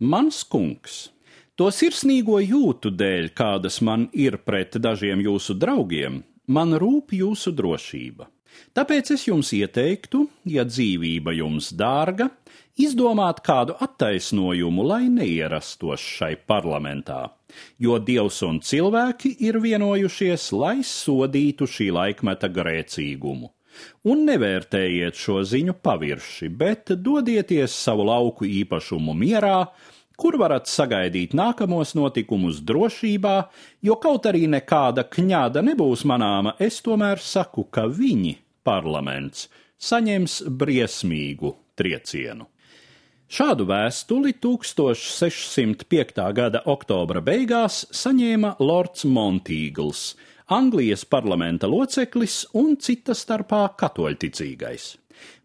Mans kungs, to sirsnīgo jūtu dēļ, kādas man ir pret dažiem jūsu draugiem, man rūp jūsu drošība. Tāpēc es jums ieteiktu, ja dzīvība jums dārga, izdomāt kādu attaisnojumu, lai neierastos šai parlamentā, jo Dievs un cilvēki ir vienojušies, lai sodītu šī laikmeta grēcīgumu. Un nevērtējiet šo ziņu pavirši, bet dodieties savu lauku īpašumu mierā, kur varat sagaidīt nākamos notikumus drošībā, jo kaut arī nekāda kņāda nebūs manāma, es tomēr saku, ka viņi, parlaments, saņems briesmīgu triecienu. Šādu vēstuli 1605. gada oktobra beigās saņēma Lords Montīgls, Anglijas parlamenta loceklis un cita starpā katoļticīgais.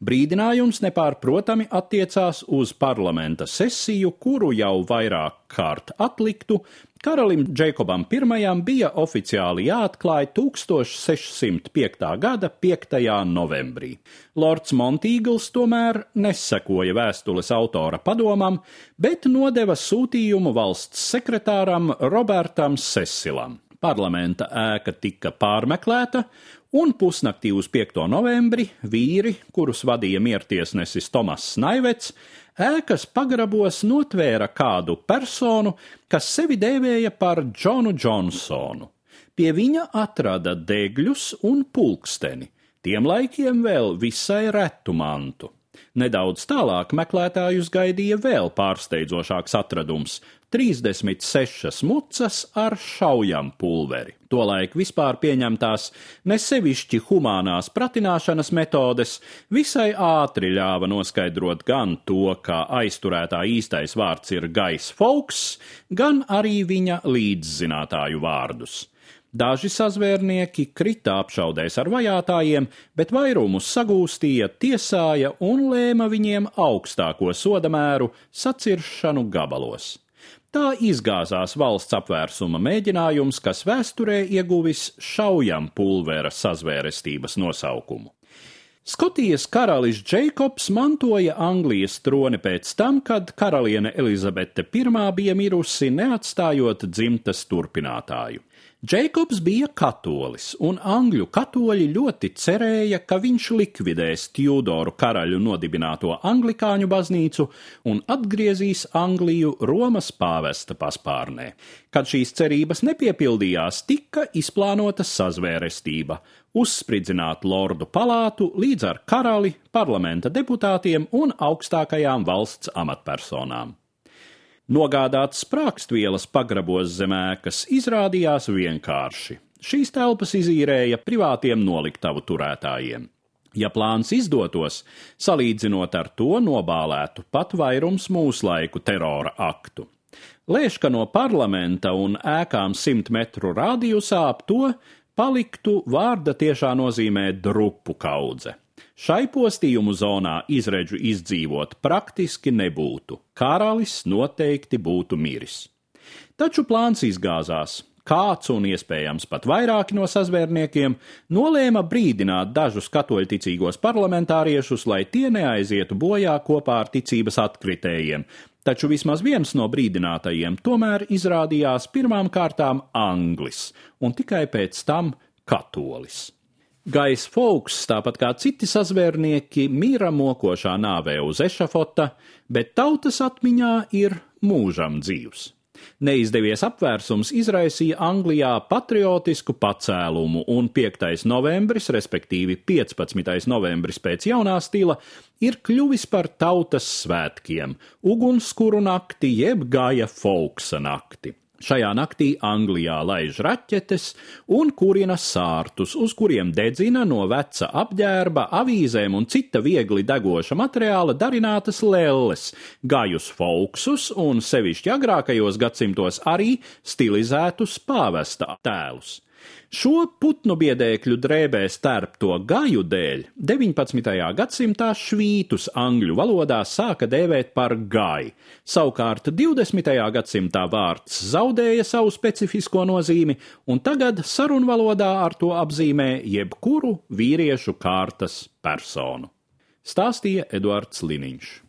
Brīdinājums nepārprotami attiecās uz parlamenta sesiju, kuru jau vairāk kārt atliktu, Karalim Džekobam I bija oficiāli jāatklāj 1605. gada 5. novembrī. Lords Montīgls tomēr nesekoja vēstules autora padomam, bet nodeva sūtījumu valsts sekretāram Robertam Sesilam. Parlamenta ēka tika pārmeklēta, un pusnaktī uz 5. novembri vīri, kurus vadīja miertiesnesis Tomas Snaivets, ēkas pagrabos notvēra kādu personu, kas sevi dēvēja par Džonu Džonsonu. Pie viņa atrada degļus un pulksteni, tiem laikiem vēl visai retu mantu. Nedaudz tālāk meklētājus gaidīja vēl pārsteidzošāks atradums 36 mucas ar šaujam pulveri. Tolaik vispār pieņemtās nesevišķi humānās pratināšanas metodes visai ātri ļāva noskaidrot gan to, ka aizturētā īstais vārds ir Gais Fauks, gan arī viņa līdzzinātāju vārdus. Daži sazvērnieki krita apšaudēs ar vajātājiem, bet vairumus sagūstīja, tiesāja un lēma viņiem augstāko sodamēru saciršanu gabalos. Tā izgāzās valsts apvērsuma mēģinājums, kas vēsturē ieguvis šaujam pulvera sazvērestības nosaukumu. Skotijas karalis Džeikobs mantoja Anglijas troni pēc tam, kad karaliene Elizabete I bija mirusi, neatstājot dzimtas turpinātāju. Džeikobs bija katolis, un angļu katoļi ļoti cerēja, ka viņš likvidēs Tjudoru karaļu nodibināto anglikāņu baznīcu un atgriezīs Angliju Romas pāvesta paspārnē. Kad šīs cerības nepiepildījās, tika izplānota sazvērestība - uzspridzināt lordu palātu līdz ar karali, parlamenta deputātiem un augstākajām valsts amatpersonām. Nogādāt sprākstvielas pagrabos zem ēkas izrādījās vienkārši. Šīs telpas izīrēja privātiem noliktavu turētājiem. Ja plāns izdotos, salīdzinot ar to nobālētu pat vairums mūslaiku terora aktu. Lēš, ka no parlamenta un ēkām simt metru rādījusā ap to paliktu vārda tiešā nozīmē drupu kaudze. Šai postījumu zonā izredzu izdzīvot praktiski nebūtu. Karalis noteikti būtu miris. Taču plāns izgāzās. Kāds un iespējams pat vairāki no sazvērniekiem nolēma brīdināt dažus katoļticīgos parlamentāriešus, lai tie neaizietu bojā kopā ar ticības atkritējiem, taču vismaz viens no brīdinātajiem tomēr izrādījās pirmām kārtām anglis un tikai pēc tam katolis. Gais Fauks, tāpat kā citi sazvērnieki, mīra mokošā nāvē uz ešafota, bet tautas atmiņā ir mūžam dzīvs. Neizdevies apvērsums izraisīja Anglijā patriotisku pacēlumu, un 5. novembris, respektīvi 15. novembris pēc jaunā stila, ir kļuvis par tautas svētkiem - ugunskuru nakti jeb Gaja Fauksa nakti. Šajā naktī Anglijā laiž raķetes un kurina sārtus, uz kuriem dedzina no veca apģērba, avīzēm un cita viegli degoša materiāla darinātas lelles, gājus folksus un sevišķi agrākajos gadsimtos arī stilizētus pāvesta tēlus. Šo putnu biedēkļu drēbē stērpto gaju dēļ 19. gadsimtā švītus angļu valodā sāka dēvēt par gai. Savukārt 20. gadsimtā vārds zaudēja savu specifisko nozīmi, un tagad sarunvalodā ar to apzīmē jebkuru vīriešu kārtas personu. Stāstīja Eduards Liniņš.